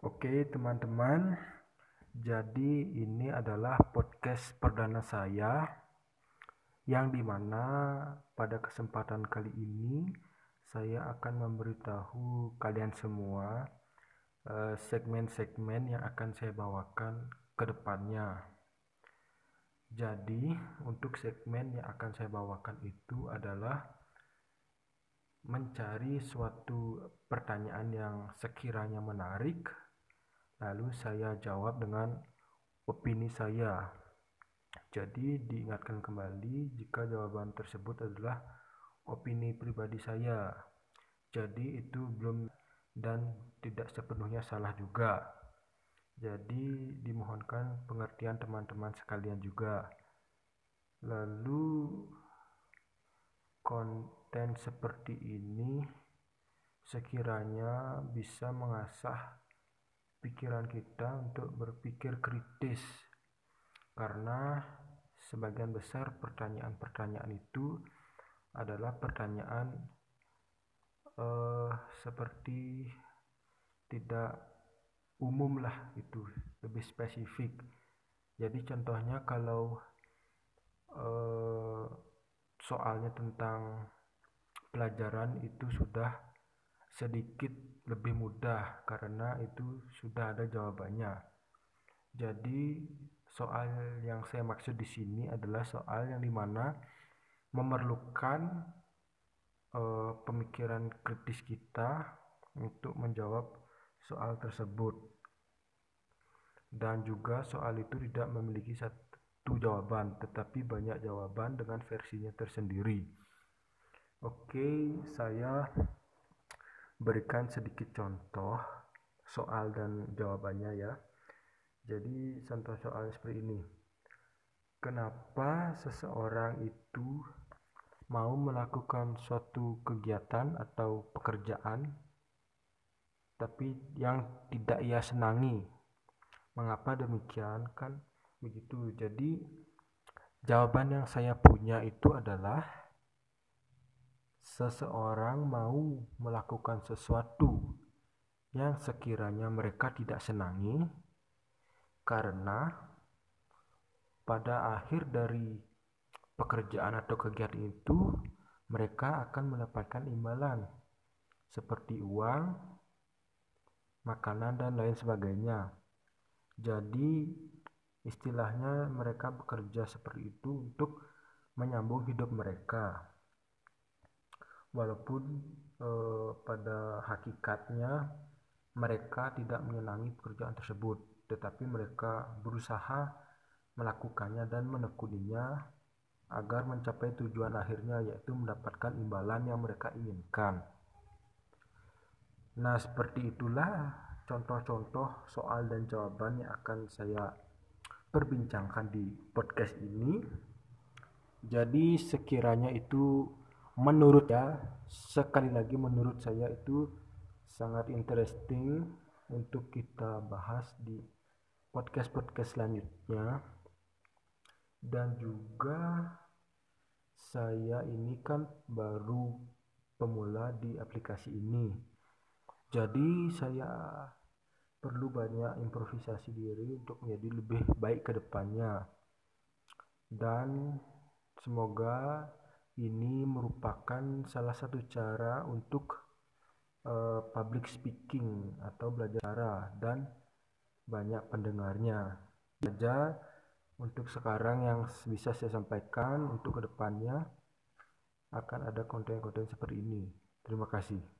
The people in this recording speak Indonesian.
Oke, teman-teman. Jadi, ini adalah podcast perdana saya yang di mana pada kesempatan kali ini saya akan memberitahu kalian semua eh, segmen-segmen yang akan saya bawakan ke depannya. Jadi, untuk segmen yang akan saya bawakan itu adalah mencari suatu pertanyaan yang sekiranya menarik, lalu saya jawab dengan opini saya. Jadi, diingatkan kembali jika jawaban tersebut adalah opini pribadi saya. Jadi, itu belum dan tidak sepenuhnya salah juga. Jadi dimohonkan pengertian teman-teman sekalian juga. Lalu konten seperti ini sekiranya bisa mengasah pikiran kita untuk berpikir kritis. Karena sebagian besar pertanyaan-pertanyaan itu adalah pertanyaan uh, seperti tidak umum lah itu lebih spesifik jadi contohnya kalau eh, soalnya tentang pelajaran itu sudah sedikit lebih mudah karena itu sudah ada jawabannya. Jadi soal yang saya maksud di sini adalah soal yang di mana memerlukan uh, pemikiran kritis kita untuk menjawab soal tersebut. Dan juga soal itu tidak memiliki satu jawaban tetapi banyak jawaban dengan versinya tersendiri. Oke saya berikan sedikit contoh soal dan jawabannya ya jadi contoh soal seperti ini kenapa seseorang itu mau melakukan suatu kegiatan atau pekerjaan tapi yang tidak ia senangi Mengapa demikian? Kan begitu. Jadi jawaban yang saya punya itu adalah seseorang mau melakukan sesuatu yang sekiranya mereka tidak senangi karena pada akhir dari pekerjaan atau kegiatan itu mereka akan mendapatkan imbalan seperti uang, makanan dan lain sebagainya. Jadi istilahnya mereka bekerja seperti itu untuk menyambung hidup mereka. Walaupun eh, pada hakikatnya mereka tidak menyenangi pekerjaan tersebut, tetapi mereka berusaha melakukannya dan menekuninya agar mencapai tujuan akhirnya yaitu mendapatkan imbalan yang mereka inginkan. Nah, seperti itulah contoh-contoh soal dan jawaban yang akan saya perbincangkan di podcast ini. Jadi sekiranya itu menurut ya, sekali lagi menurut saya itu sangat interesting untuk kita bahas di podcast-podcast selanjutnya. Dan juga saya ini kan baru pemula di aplikasi ini. Jadi saya perlu banyak improvisasi diri untuk menjadi lebih baik ke depannya. Dan semoga ini merupakan salah satu cara untuk uh, public speaking atau belajar dan banyak pendengarnya. Saja untuk sekarang yang bisa saya sampaikan untuk ke depannya akan ada konten-konten seperti ini. Terima kasih.